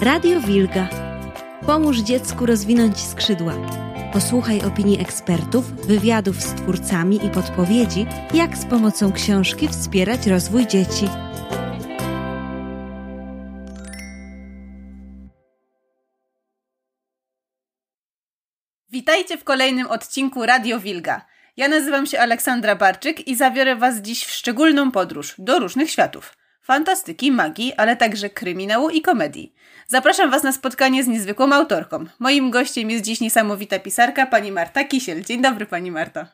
Radio Wilga. Pomóż dziecku rozwinąć skrzydła. Posłuchaj opinii ekspertów, wywiadów z twórcami i podpowiedzi, jak z pomocą książki wspierać rozwój dzieci. Witajcie w kolejnym odcinku Radio Wilga. Ja nazywam się Aleksandra Barczyk i zabiorę Was dziś w szczególną podróż do różnych światów. Fantastyki, magii, ale także kryminału i komedii. Zapraszam Was na spotkanie z niezwykłą autorką. Moim gościem jest dziś niesamowita pisarka, pani Marta Kisiel. Dzień dobry, pani Marta.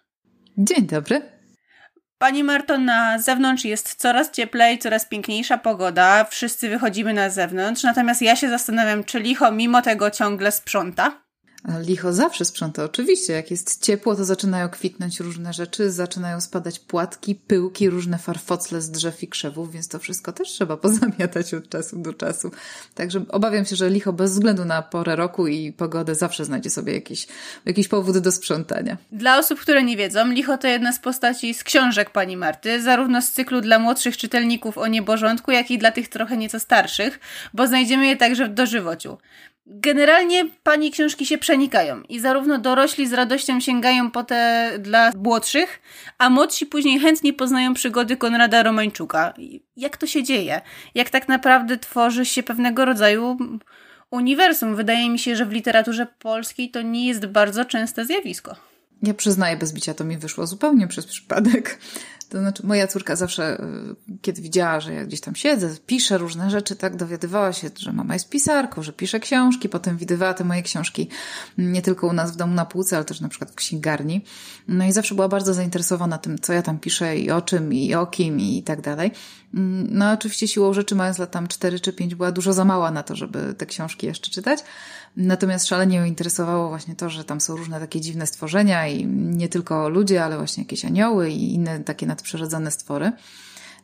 Dzień dobry. Pani Marto, na zewnątrz jest coraz cieplej, coraz piękniejsza pogoda. Wszyscy wychodzimy na zewnątrz, natomiast ja się zastanawiam, czy licho mimo tego ciągle sprząta? Licho zawsze sprząta, oczywiście. Jak jest ciepło, to zaczynają kwitnąć różne rzeczy, zaczynają spadać płatki, pyłki, różne farfocle z drzew i krzewów, więc to wszystko też trzeba pozamiatać od czasu do czasu. Także obawiam się, że licho bez względu na porę roku i pogodę zawsze znajdzie sobie jakiś, jakiś powód do sprzątania. Dla osób, które nie wiedzą, licho to jedna z postaci z książek pani Marty, zarówno z cyklu dla młodszych czytelników o nieborządku, jak i dla tych trochę nieco starszych, bo znajdziemy je także w dożywociu. Generalnie pani książki się przenikają i zarówno dorośli z radością sięgają po te dla młodszych, a młodsi później chętnie poznają przygody Konrada Romańczuka. Jak to się dzieje? Jak tak naprawdę tworzy się pewnego rodzaju uniwersum? Wydaje mi się, że w literaturze polskiej to nie jest bardzo częste zjawisko. Ja przyznaję, bez bicia to mi wyszło zupełnie przez przypadek. To znaczy, moja córka zawsze, y, kiedy widziała, że ja gdzieś tam siedzę, piszę różne rzeczy, tak dowiadywała się, że mama jest pisarką, że pisze książki, potem widywała te moje książki nie tylko u nas w domu na półce, ale też na przykład w księgarni. No i zawsze była bardzo zainteresowana tym, co ja tam piszę i o czym, i o kim, i tak dalej. Mm, no oczywiście siłą rzeczy, mając lat tam 4 czy 5, była dużo za mała na to, żeby te książki jeszcze czytać. Natomiast szalenie ją interesowało właśnie to, że tam są różne takie dziwne stworzenia i nie tylko ludzie, ale właśnie jakieś anioły i inne takie nadprzyrodzone stwory.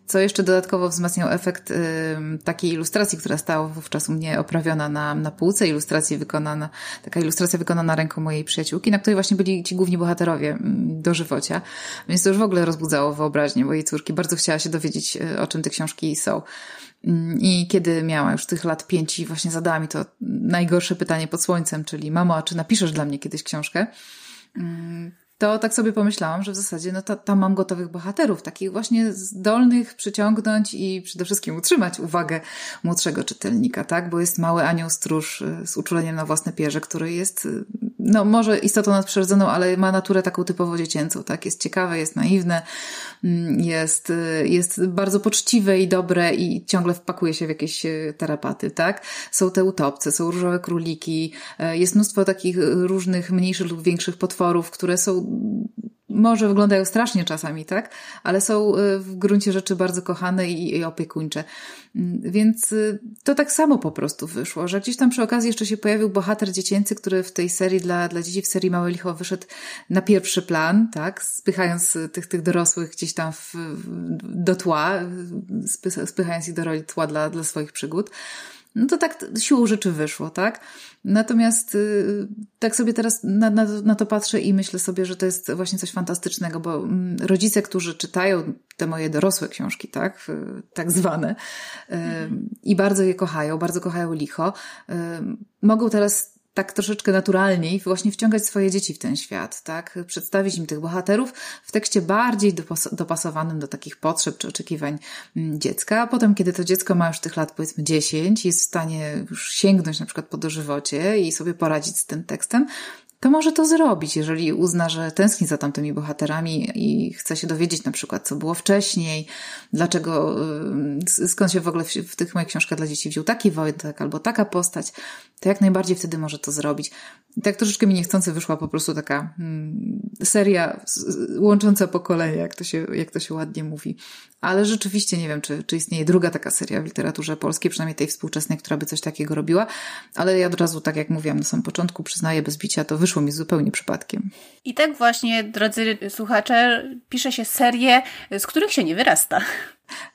Co jeszcze dodatkowo wzmacniał efekt y, takiej ilustracji, która stała wówczas u mnie oprawiona na, na półce, ilustracji wykonana, taka ilustracja wykonana ręką mojej przyjaciółki, na której właśnie byli ci główni bohaterowie dożywocia. Więc to już w ogóle rozbudzało wyobraźnię mojej córki. Bardzo chciała się dowiedzieć, y, o czym te książki są. I kiedy miała już tych lat pięć i właśnie zadała mi to najgorsze pytanie pod słońcem, czyli mamo, a czy napiszesz dla mnie kiedyś książkę? To tak sobie pomyślałam, że w zasadzie no to, tam mam gotowych bohaterów, takich właśnie zdolnych przyciągnąć i przede wszystkim utrzymać uwagę młodszego czytelnika, tak? Bo jest mały anioł stróż y, z uczuleniem na własne pierze, który jest, y, no może istotą nadprzyrodzoną, ale ma naturę taką typowo dziecięcą, tak? Jest ciekawe, jest naiwne, mm, jest, y, jest bardzo poczciwe i dobre i ciągle wpakuje się w jakieś terapaty, tak? Są te utopce, są różowe króliki, jest mnóstwo takich różnych mniejszych lub większych potworów, które są może wyglądają strasznie czasami, tak? Ale są y, w gruncie rzeczy bardzo kochane i, i opiekuńcze. Mm, więc y, to tak samo po prostu wyszło, że gdzieś tam przy okazji jeszcze się pojawił bohater dziecięcy, który w tej serii dla, dla dzieci, w serii Małe Licho wyszedł na pierwszy plan, tak? Spychając tych, tych dorosłych gdzieś tam w, do tła, spychając ich do roli tła dla, dla swoich przygód. No to tak siłą rzeczy wyszło, tak? Natomiast y, tak sobie teraz na, na, na, to patrzę i myślę sobie, że to jest właśnie coś fantastycznego, bo mm, rodzice, którzy czytają te moje dorosłe książki, tak, tak zwane, mhm. i bardzo je kochają, bardzo kochają licho, mogą teraz tak troszeczkę naturalniej właśnie wciągać swoje dzieci w ten świat, tak? Przedstawić im tych bohaterów w tekście bardziej dopasowanym do takich potrzeb czy oczekiwań mm, dziecka. A potem, kiedy to dziecko ma już tych lat powiedzmy 10, jest w stanie już sięgnąć na przykład po dożywocie i sobie poradzić z tym tekstem, to może to zrobić, jeżeli uzna, że tęskni za tamtymi bohaterami i chce się dowiedzieć na przykład, co było wcześniej, dlaczego, y, skąd się w ogóle w, w tych moich książkach dla dzieci wziął taki Wojtek albo taka postać, to jak najbardziej wtedy może to zrobić. Tak troszeczkę mi niechcący wyszła po prostu taka hmm, seria łącząca pokolenia, jak to, się, jak to się ładnie mówi. Ale rzeczywiście nie wiem, czy, czy istnieje druga taka seria w literaturze polskiej, przynajmniej tej współczesnej, która by coś takiego robiła, ale ja od razu, tak jak mówiłam na samym początku, przyznaję bez bicia, to wyszło mi zupełnie przypadkiem. I tak właśnie, drodzy słuchacze, pisze się serie, z których się nie wyrasta.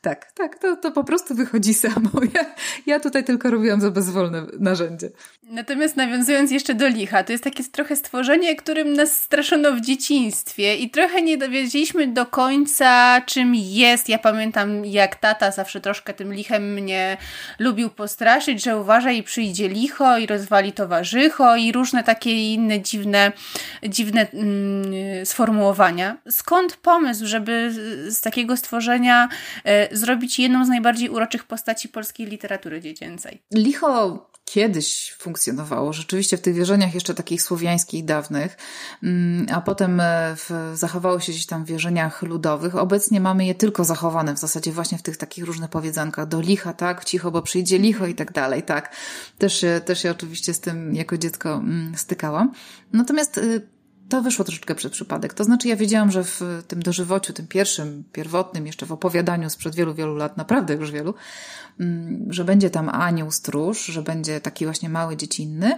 Tak, tak, to, to po prostu wychodzi samo. Ja, ja tutaj tylko robiłam za bezwolne narzędzie. Natomiast nawiązując jeszcze do licha, to jest takie trochę stworzenie, którym nas straszono w dzieciństwie i trochę nie dowiedzieliśmy do końca, czym jest. Ja pamiętam, jak tata zawsze troszkę tym lichem mnie lubił postraszyć, że uważaj przyjdzie licho i rozwali towarzycho i różne takie inne dziwne, dziwne mm, sformułowania. Skąd pomysł, żeby z takiego stworzenia zrobić jedną z najbardziej uroczych postaci polskiej literatury dziecięcej? Licho kiedyś funkcjonowało, rzeczywiście w tych wierzeniach jeszcze takich słowiańskich dawnych, mm, a potem e, w, zachowało się gdzieś tam w wierzeniach ludowych. Obecnie mamy je tylko zachowane w zasadzie właśnie w tych takich różnych powiedzankach do licha, tak, cicho, bo przyjdzie licho i tak dalej, tak. Też też się oczywiście z tym jako dziecko mm, stykałam. Natomiast y, to wyszło troszeczkę przed przypadek. To znaczy, ja wiedziałam, że w tym dożywociu, tym pierwszym, pierwotnym, jeszcze w opowiadaniu sprzed wielu, wielu lat, naprawdę już wielu, mm, że będzie tam anioł stróż, że będzie taki właśnie mały, dziecinny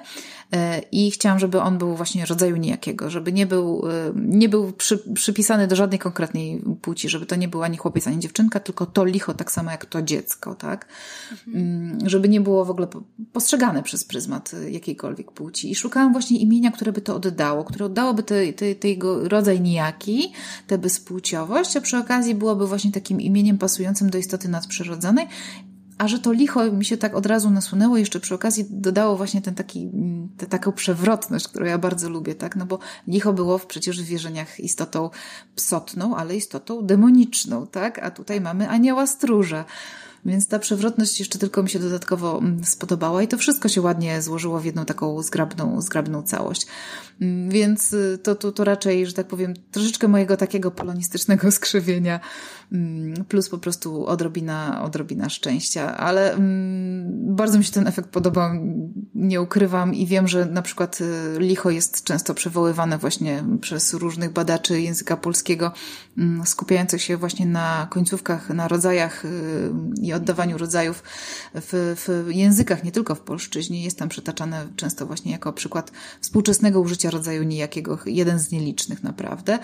e, i chciałam, żeby on był właśnie rodzaju nijakiego, żeby nie był, e, nie był przy, przypisany do żadnej konkretnej płci, żeby to nie był ani chłopiec, ani dziewczynka, tylko to licho, tak samo jak to dziecko, tak? Mhm. Żeby nie było w ogóle postrzegane przez pryzmat jakiejkolwiek płci. I szukałam właśnie imienia, które by to oddało, które oddałoby te, te, te jego rodzaj nijaki, tę bezpłciowość, a przy okazji byłoby właśnie takim imieniem pasującym do istoty nadprzyrodzonej. A że to licho mi się tak od razu nasunęło, jeszcze przy okazji dodało właśnie ten taki, tę taką przewrotność, którą ja bardzo lubię, tak? No bo licho było przecież w wierzeniach istotą psotną, ale istotą demoniczną, tak? A tutaj mamy anioła stróża. Więc ta przewrotność jeszcze tylko mi się dodatkowo mm, spodobała i to wszystko się ładnie złożyło w jedną taką zgrabną, zgrabną całość. Mm, więc y, to, to, to raczej, że tak powiem, troszeczkę mojego takiego polonistycznego skrzywienia, mm, plus po prostu odrobina, odrobina szczęścia. Ale bardzo mi się ten efekt podobał, nie ukrywam i wiem, że na przykład y, licho jest często przywoływane właśnie przez różnych badaczy języka polskiego, skupiających się właśnie na końcówkach, na rodzajach y, i oddawaniu rodzajów w, w językach, nie tylko w polszczyźnie. Jest tam przytaczane często właśnie jako przykład współczesnego użycia rodzaju nijakiego, jeden z nielicznych naprawdę.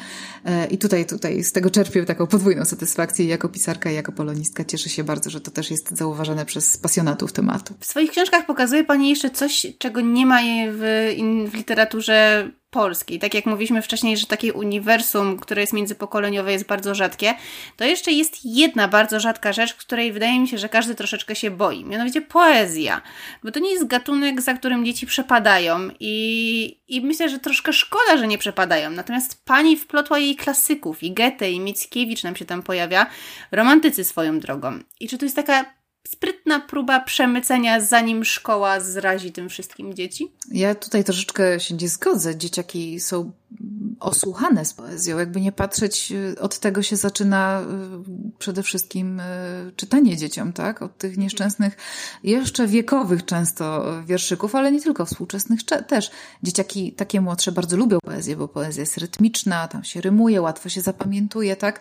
E, I tutaj, tutaj z tego czerpię taką podwójną satysfakcję jako pisarka i jako polonistka. Cieszę się bardzo, że to też jest zauważone przez pasjonatów tematu. W swoich książkach pokazuje Pani jeszcze coś, czego nie ma w, w literaturze polskiej. Tak jak mówiliśmy wcześniej, że takie uniwersum, które jest międzypokoleniowe, jest bardzo rzadkie, to jeszcze jest jedna bardzo rzadka rzecz, której wydaje mi się, że każdy troszeczkę się boi. Mianowicie poezja. Bo to nie jest gatunek, za którym dzieci przepadają i, i myślę, że troszkę szkoda, że nie przepadają. Natomiast pani wplotła jej klasyków i Goethe i Mickiewicz nam się tam pojawia, romantycy swoją drogą. I czy to jest taka sprytna próba przemycenia, zanim szkoła zrazi tym wszystkim dzieci? Ja tutaj troszeczkę się nie zgodzę. Dzieciaki są osłuchane z poezją. Jakby nie patrzeć, y, od tego się zaczyna y, przede wszystkim y, czytanie dzieciom, tak? Od tych nieszczęsnych, jeszcze wiekowych często wierszyków, ale nie tylko współczesnych też. Dzieciaki takie młodsze bardzo lubią poezję, bo poezja jest rytmiczna, tam się rymuje, łatwo się zapamiętuje, tak?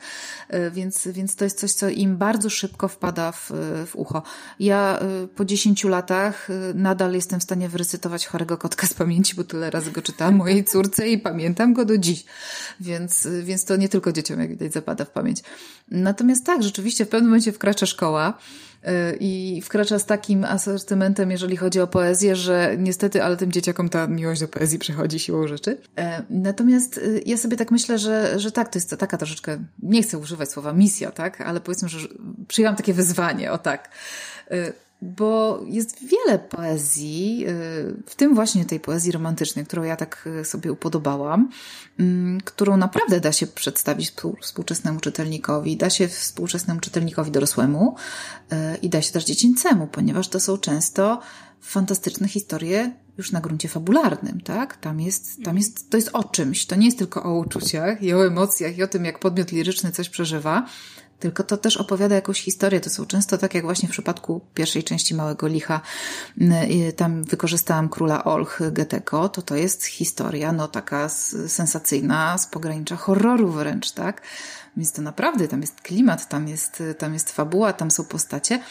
Więc, więc to jest coś, co im bardzo szybko wpada w, w ucho. Ja po dziesięciu latach nadal jestem w stanie wyrecytować chorego kotka z pamięci, bo tyle razy go czytałam mojej córce i pamiętam go do dziś. Więc, więc to nie tylko dzieciom, jak widać, zapada w pamięć. Natomiast tak, rzeczywiście w pewnym momencie wkracza szkoła y, i wkracza z takim asortymentem, jeżeli chodzi o poezję, że niestety, ale tym dzieciakom ta miłość do poezji przechodzi siłą rzeczy. E, natomiast y, ja sobie tak myślę, że, że tak, to jest taka troszeczkę, nie chcę używać słowa misja, tak, ale powiedzmy, że przyjęłam takie wyzwanie, o tak y, bo jest wiele poezji, y, w tym właśnie tej poezji romantycznej, którą ja tak y, sobie upodobałam, mm, którą naprawdę da się przedstawić współczesnemu czytelnikowi, da się współczesnemu czytelnikowi dorosłemu y, i da się też dziecięcemu, ponieważ to są często fantastyczne historie już na gruncie fabularnym, tak? Tam jest, tam jest, to jest o czymś. To nie jest tylko o uczuciach i o emocjach i o tym, jak podmiot liryczny coś przeżywa, tylko to też opowiada jakąś historię. To są często tak jak właśnie w przypadku pierwszej części Małego Licha, tam wykorzystałam króla Olch Geteko, to to jest historia, no taka sensacyjna, z pogranicza horroru wręcz, tak? Więc to naprawdę, tam jest klimat, tam jest, tam jest fabuła, tam są postacie.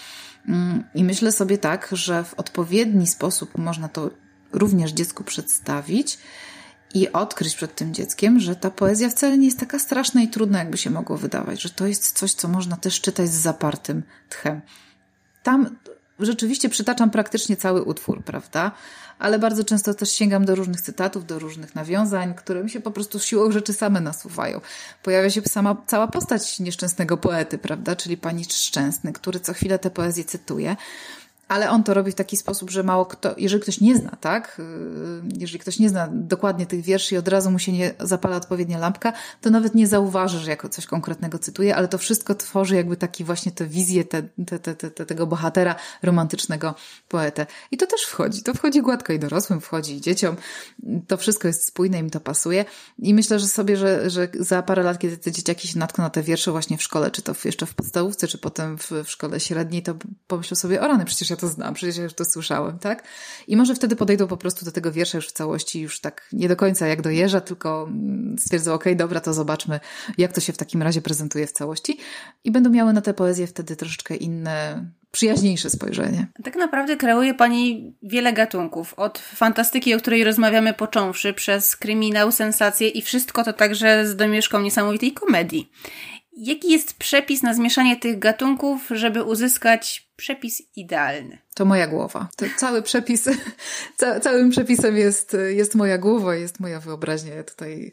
Mm, I myślę sobie tak, że w odpowiedni sposób można to również dziecku przedstawić i odkryć przed tym dzieckiem, że ta poezja wcale nie jest taka straszna i trudna, jakby się mogło wydawać, że to jest coś, co można też czytać z zapartym tchem. Tam rzeczywiście przytaczam praktycznie cały utwór, prawda? Ale bardzo często też sięgam do różnych cytatów, do różnych nawiązań, które mi się po prostu siłą rzeczy same nasuwają. Pojawia się sama, cała postać nieszczęsnego poety, prawda? Czyli pani Szczęsny, który co chwilę tę poezję cytuje. Ale on to robi w taki sposób, że mało kto, jeżeli ktoś nie zna, tak? Y, jeżeli ktoś nie zna dokładnie tych wierszy i od razu mu się nie zapala odpowiednia lampka, to nawet nie zauważy, że jako coś konkretnego cytuje, ale to wszystko tworzy jakby taki właśnie tę wizję te, te, te, te, tego bohatera romantycznego poetę. I to też wchodzi. To wchodzi gładko i dorosłym, wchodzi i dzieciom. To wszystko jest spójne, im to pasuje. I myślę, że sobie, że, że za parę lat, kiedy te dzieciaki się natkną na te wiersze właśnie w szkole, czy to jeszcze w podstawówce, czy potem w, w szkole średniej, to pomyślą sobie, o rany, przecież ja to znam, przecież ja już to słyszałem, tak? I może wtedy podejdą po prostu do tego wiersza już w całości, już tak nie do końca jak dojeżdża, tylko mm, stwierdzą, okej, okay, dobra, to zobaczmy, jak to się w takim razie prezentuje w całości. I będą miały na tę poezję wtedy troszeczkę inne, przyjaźniejsze spojrzenie. Tak naprawdę kreuje Pani wiele gatunków. Od fantastyki, o której rozmawiamy począwszy, przez kryminał, sensację i wszystko to także z domieszką niesamowitej komedii. Jaki jest przepis na zmieszanie tych gatunków, żeby uzyskać przepis idealny? To moja głowa. To cały przepis, ca, całym przepisem jest, jest moja głowa, jest moja wyobraźnia. Ja tutaj,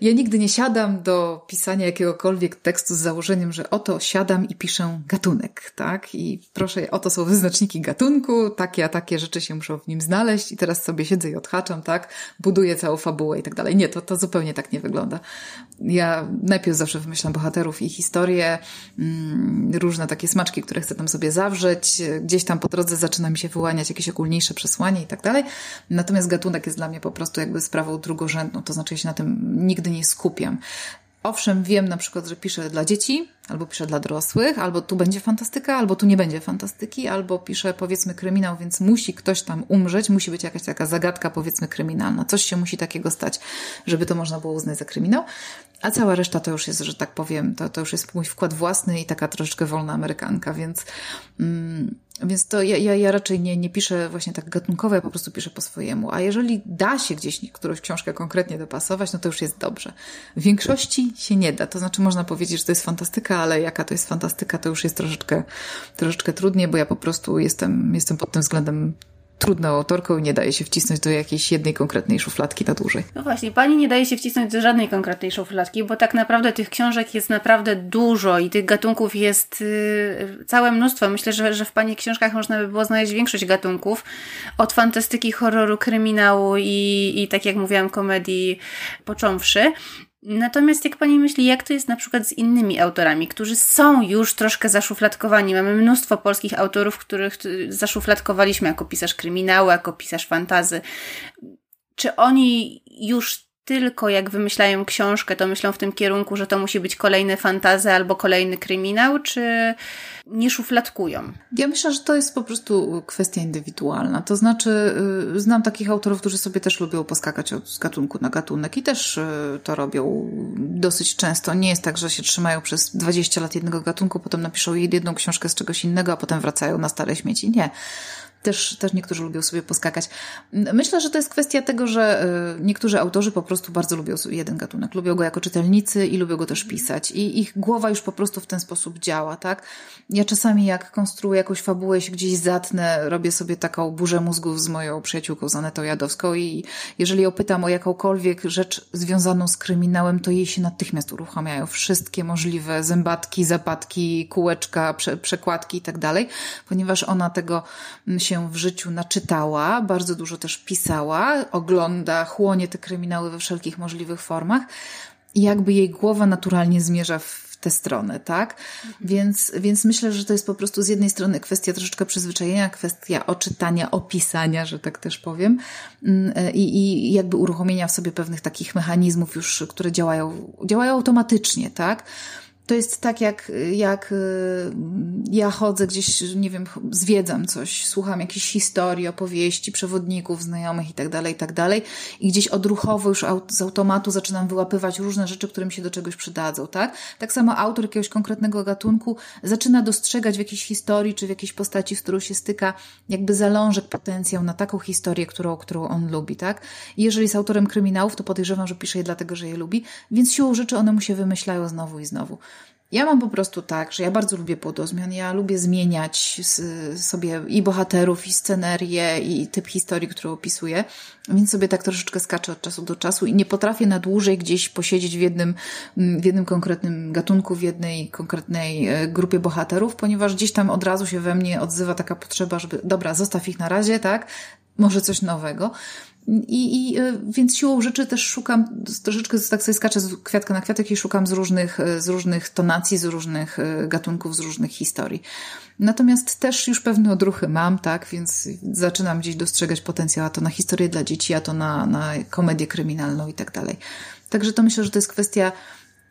ja nigdy nie siadam do pisania jakiegokolwiek tekstu z założeniem, że oto siadam i piszę gatunek, tak? I proszę, oto są wyznaczniki gatunku, takie a takie rzeczy się muszą w nim znaleźć i teraz sobie siedzę i odhaczam, tak? Buduję całą fabułę i tak dalej. Nie, to, to zupełnie tak nie wygląda. Ja najpierw zawsze wymyślam bohaterów i historie, mm, różne takie smaczki, które chcę tam sobie zawrzeć. Gdzieś tam po drodze zaczyna mi się wyłaniać jakieś ogólniejsze przesłanie i tak dalej. Natomiast gatunek jest dla mnie po prostu jakby sprawą drugorzędną, to znaczy ja się na tym nigdy nie skupiam. Owszem, wiem na przykład, że piszę dla dzieci, albo piszę dla dorosłych, albo tu będzie fantastyka, albo tu nie będzie fantastyki, albo piszę powiedzmy kryminał, więc musi ktoś tam umrzeć, musi być jakaś taka zagadka powiedzmy kryminalna. Coś się musi takiego stać, żeby to można było uznać za kryminał. A cała reszta to już jest, że tak powiem, to, to już jest mój wkład własny i taka troszeczkę wolna amerykanka, więc, mm, więc to ja, ja, ja raczej nie, nie piszę właśnie tak gatunkowo, ja po prostu piszę po swojemu. A jeżeli da się gdzieś którąś książkę konkretnie dopasować, no to już jest dobrze. W większości się nie da. To znaczy można powiedzieć, że to jest fantastyka, ale jaka to jest fantastyka, to już jest troszeczkę, troszeczkę trudniej, bo ja po prostu jestem, jestem pod tym względem trudną autorką i nie daje się wcisnąć do jakiejś jednej konkretnej szufladki na dłużej. No właśnie, pani nie daje się wcisnąć do żadnej konkretnej szufladki, bo tak naprawdę tych książek jest naprawdę dużo i tych gatunków jest yy, całe mnóstwo. Myślę, że, że w pani książkach można by było znaleźć większość gatunków. Od fantastyki, horroru, kryminału i, i tak jak mówiłam, komedii począwszy. Natomiast jak pani myśli, jak to jest na przykład z innymi autorami, którzy są już troszkę zaszufladkowani? Mamy mnóstwo polskich autorów, których zaszufladkowaliśmy jako pisarz kryminału, jako pisarz fantazy. Czy oni już tylko jak wymyślają książkę, to myślą w tym kierunku, że to musi być kolejny fantazy albo kolejny kryminał, czy nie szufladkują? Ja myślę, że to jest po prostu kwestia indywidualna. To znaczy, y, znam takich autorów, którzy sobie też lubią poskakać od gatunku na gatunek i też y, to robią dosyć często. Nie jest tak, że się trzymają przez 20 lat jednego gatunku, potem napiszą jedną książkę z czegoś innego, a potem wracają na stare śmieci. Nie też, też niektórzy lubią sobie poskakać. Myślę, że to jest kwestia tego, że y, niektórzy autorzy po prostu bardzo lubią jeden gatunek. Lubią go jako czytelnicy i lubią go też pisać. I ich głowa już po prostu w ten sposób działa, tak? Ja czasami jak konstruuję jakąś fabułę, się gdzieś zatnę, robię sobie taką burzę mózgów z moją przyjaciółką Zanetą Jadowską i jeżeli ją pytam o jakąkolwiek rzecz związaną z kryminałem, to jej się natychmiast uruchamiają wszystkie możliwe zębatki, zapadki, kółeczka, prze, przekładki i tak dalej, ponieważ ona tego się w życiu naczytała, bardzo dużo też pisała, ogląda, chłonie te kryminały we wszelkich możliwych formach i jakby jej głowa naturalnie zmierza w tę stronę, tak? Więc, więc myślę, że to jest po prostu z jednej strony kwestia troszeczkę przyzwyczajenia, kwestia oczytania, opisania, że tak też powiem, mm, i, i jakby uruchomienia w sobie pewnych takich mechanizmów już, które działają, działają automatycznie, tak? To jest tak, jak, jak y, ja chodzę gdzieś, nie wiem, zwiedzam coś, słucham jakichś historii, opowieści, przewodników, znajomych i tak dalej, i tak gdzieś odruchowo już z automatu zaczynam wyłapywać różne rzeczy, które mi się do czegoś przydadzą, tak? Tak samo autor jakiegoś konkretnego gatunku zaczyna dostrzegać w jakiejś historii, czy w jakiejś postaci, z którą się styka, jakby zalążek, potencjał na taką historię, którą, którą on lubi, tak? I jeżeli jest autorem kryminałów, to podejrzewam, że pisze je dlatego, że je lubi, więc siłą rzeczy one mu się wymyślają znowu i znowu. Ja mam po prostu tak, że ja bardzo lubię płodozmian. Ja lubię zmieniać sobie i bohaterów, i scenerię, i typ historii, którą opisuję. Więc sobie tak troszeczkę skaczę od czasu do czasu i nie potrafię na dłużej gdzieś posiedzieć w jednym, w jednym konkretnym gatunku, w jednej konkretnej e, grupie bohaterów, ponieważ gdzieś tam od razu się we mnie odzywa taka potrzeba, żeby, dobra, zostaw ich na razie, tak? Może coś nowego. I, i e, więc siłą rzeczy też szukam, troszeczkę tak sobie skaczę z kwiatka na kwiatek i szukam z różnych, e, z różnych tonacji, z różnych e, gatunków, z różnych historii. Natomiast też już pewne odruchy mam, tak, więc zaczynam gdzieś dostrzegać potencjał, a to na historię dla dzieci, a to na, na komedię kryminalną i tak dalej. Także to myślę, że to jest kwestia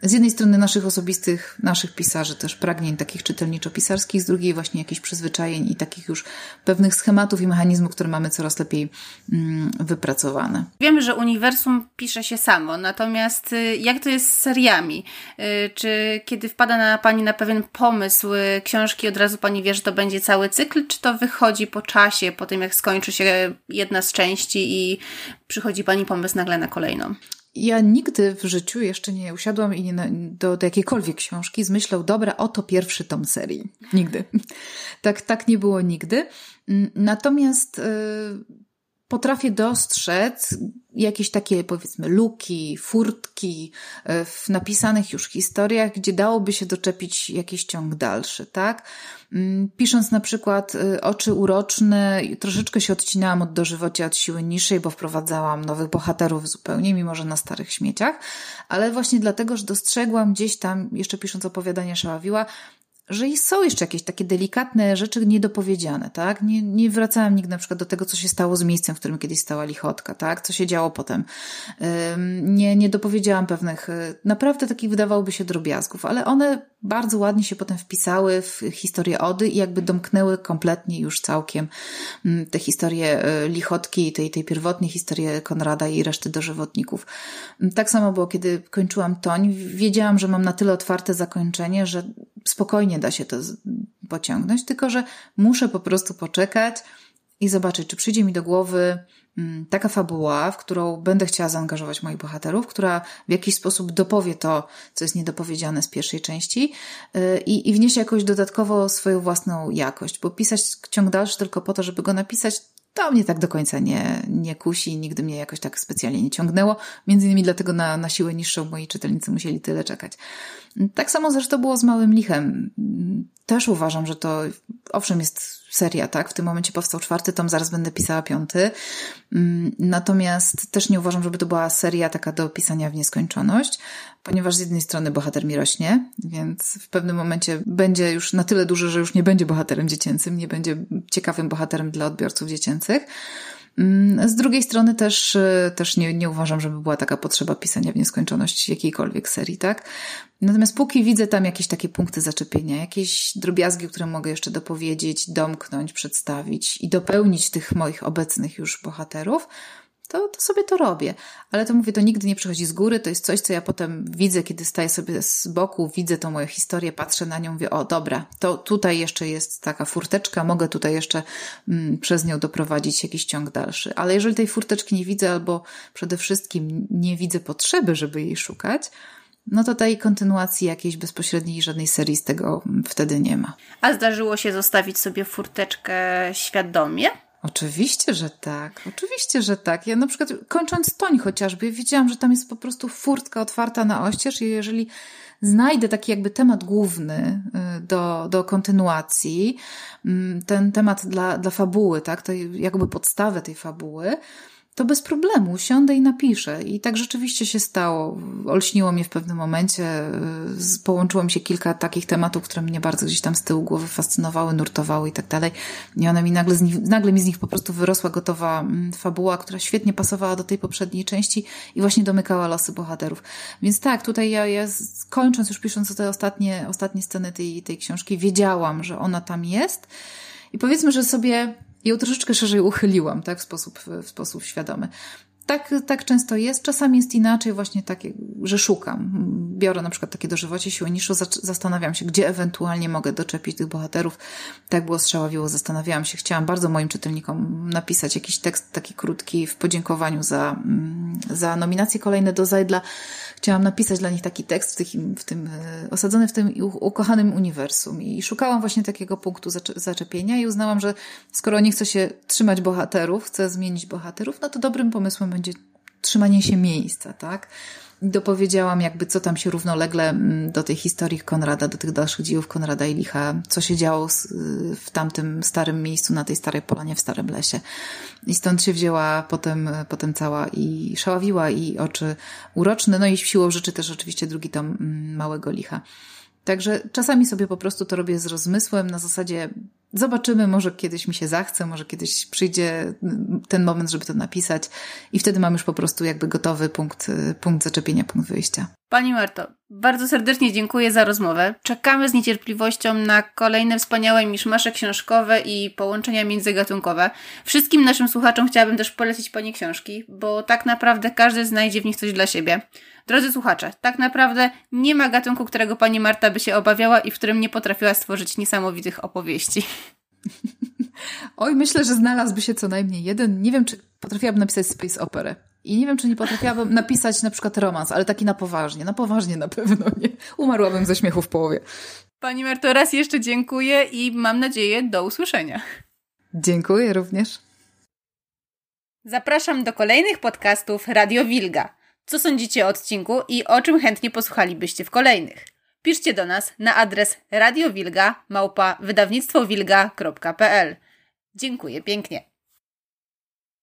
z jednej strony naszych osobistych, naszych pisarzy, też pragnień takich czytelniczo-pisarskich, z drugiej właśnie jakichś przyzwyczajeń i takich już pewnych schematów i mechanizmów, które mamy coraz lepiej mm, wypracowane. Wiemy, że uniwersum pisze się samo, natomiast y, jak to jest z seriami? Y, czy kiedy wpada na Pani na pewien pomysł y, książki, od razu Pani wie, że to będzie cały cykl, czy to wychodzi po czasie, po tym jak skończy się jedna z części i przychodzi Pani pomysł nagle na kolejną? Ja nigdy w życiu jeszcze nie usiadłam i nie na, do, do jakiejkolwiek książki z myślą, dobra, oto pierwszy tom serii. Nigdy. tak, tak nie było nigdy. Natomiast y, potrafię dostrzec jakieś takie, powiedzmy, luki, furtki e, w napisanych już historiach, gdzie dałoby się doczepić jakiś ciąg dalszy, tak? Mm, pisząc na przykład e, Oczy Uroczne, troszeczkę się odcinałam od dożywocia, od siły niższej, bo wprowadzałam nowych bohaterów zupełnie, mimo że na starych śmieciach, ale właśnie dlatego, że dostrzegłam gdzieś tam, jeszcze pisząc opowiadania Szaławiła, że są jeszcze jakieś takie delikatne rzeczy niedopowiedziane, tak? Nie, nie wracałam nigdy na przykład do tego, co się stało z miejscem, w którym kiedyś stała lichotka, tak? Co się działo potem. Nie, nie dopowiedziałam pewnych, e, naprawdę takich wydawałoby się drobiazgów, ale one bardzo ładnie się potem wpisały w historię Ody i jakby domknęły kompletnie już całkiem mm, te historie e, lichotki, tej, tej pierwotnej historię Konrada i reszty dożywotników. Mm, tak samo było, kiedy kończyłam Toń, wiedziałam, że mam na tyle otwarte zakończenie, że spokojnie da się to pociągnąć, tylko że muszę po prostu poczekać i zobaczyć, czy przyjdzie mi do głowy mm, taka fabuła, w którą będę chciała zaangażować moich bohaterów, która w jakiś sposób dopowie to, co jest niedopowiedziane z pierwszej części y, i, i wniesie jakoś dodatkowo swoją własną jakość, bo pisać ciąg dalszy tylko po to, żeby go napisać, to mnie tak do końca nie, nie kusi, nigdy mnie jakoś tak specjalnie nie ciągnęło. Między innymi dlatego na, na siłę niższą moi czytelnicy musieli tyle czekać. Tak samo zresztą było z Małym Lichem. Też uważam, że to owszem jest seria, tak? W tym momencie powstał czwarty tom, zaraz będę pisała piąty. Mm, natomiast też nie uważam, żeby to była seria taka do pisania w nieskończoność, ponieważ z jednej strony bohater mi rośnie, więc w pewnym momencie będzie już na tyle duży, że już nie będzie bohaterem dziecięcym, nie będzie ciekawym bohaterem dla odbiorców dziecięcych. Mm, z drugiej strony też, y, też nie, nie uważam, żeby była taka potrzeba pisania w nieskończoność jakiejkolwiek serii, tak? Natomiast póki widzę tam jakieś takie punkty zaczepienia, jakieś drobiazgi, które mogę jeszcze dopowiedzieć, domknąć, przedstawić i dopełnić tych moich obecnych już bohaterów, to, to sobie to robię. Ale to mówię, to nigdy nie przychodzi z góry, to jest coś, co ja potem widzę, kiedy staję sobie z boku, widzę tą moją historię, patrzę na nią, mówię, o dobra, to tutaj jeszcze jest taka furteczka, mogę tutaj jeszcze mm, przez nią doprowadzić jakiś ciąg dalszy. Ale jeżeli tej furteczki nie widzę, albo przede wszystkim nie widzę potrzeby, żeby jej szukać, no to tej kontynuacji jakiejś bezpośredniej żadnej serii z tego wtedy nie ma. A zdarzyło się zostawić sobie furteczkę świadomie? Oczywiście, że tak. Oczywiście, że tak. Ja na przykład kończąc toń chociażby, wiedziałam, że tam jest po prostu furtka otwarta na oścież i jeżeli znajdę taki jakby temat główny y, do, do kontynuacji, mm, ten temat dla, dla fabuły, tak, to jakby podstawę tej fabuły, to bez problemu siądę i napiszę. I tak rzeczywiście się stało. Olśniło mnie w pewnym momencie. Połączyło mi się kilka takich tematów, które mnie bardzo gdzieś tam z tyłu głowy fascynowały, nurtowały i tak dalej. I one mi nagle, z nich, nagle mi z nich po prostu wyrosła gotowa mm, fabuła, która świetnie pasowała do tej poprzedniej części i właśnie domykała losy bohaterów. Więc tak, tutaj ja, ja kończąc, już pisząc te ostatnie, ostatnie sceny tej, tej książki, wiedziałam, że ona tam jest. I powiedzmy, że sobie ją troszeczkę szerzej uchyliłam, tak, w sposób, w sposób świadomy. Tak, tak często jest. Czasami jest inaczej, właśnie takie, że szukam. Biorę na przykład takie dożywocie siły niższą, zastanawiam się, gdzie ewentualnie mogę doczepić tych bohaterów. Tak było strzaławiło, zastanawiałam się. Chciałam bardzo moim czytelnikom napisać jakiś tekst taki krótki w podziękowaniu za, mm, za nominacje kolejne do Zajdla chciałam napisać dla nich taki tekst w, w tym e, osadzony w tym ukochanym uniwersum. I szukałam właśnie takiego punktu zaczepienia i uznałam, że skoro nie chcę się trzymać bohaterów, chcę zmienić bohaterów, no to dobrym pomysłem będzie trzymanie się miejsca, tak? Dopowiedziałam jakby, co tam się równolegle mm, do tej historii Konrada, do tych dalszych dziejów Konrada i Licha, co się działo w tamtym starym miejscu, na tej starej polanie w Starym Lesie. I stąd się wzięła potem, potem cała i szławiła i oczy uroczne, no i siłą rzeczy też oczywiście drugi tom mm, Małego Licha. Także czasami sobie po prostu to robię z rozmysłem na zasadzie Zobaczymy, może kiedyś mi się zachce, może kiedyś przyjdzie ten moment, żeby to napisać i wtedy mam już po prostu jakby gotowy punkt, punkt zaczepienia, punkt wyjścia. Pani Marto, bardzo serdecznie dziękuję za rozmowę. Czekamy z niecierpliwością na kolejne wspaniałe miszmasze książkowe i połączenia międzygatunkowe. Wszystkim naszym słuchaczom chciałabym też polecić Pani książki, bo tak naprawdę każdy znajdzie w nich coś dla siebie. Drodzy słuchacze, tak naprawdę nie ma gatunku, którego Pani Marta by się obawiała i w którym nie potrafiła stworzyć niesamowitych opowieści. Oj, myślę, że znalazłby się co najmniej jeden. Nie wiem, czy potrafiłabym napisać space operę. I nie wiem, czy nie potrafiłabym napisać na przykład romans, ale taki na poważnie. Na poważnie na pewno nie. Umarłabym ze śmiechu w połowie. Pani Marto, raz jeszcze dziękuję i mam nadzieję do usłyszenia. Dziękuję również. Zapraszam do kolejnych podcastów Radio Wilga. Co sądzicie o odcinku i o czym chętnie posłuchalibyście w kolejnych? Piszcie do nas na adres radiowilga małpa wydawnictwowilga.pl. Dziękuję pięknie.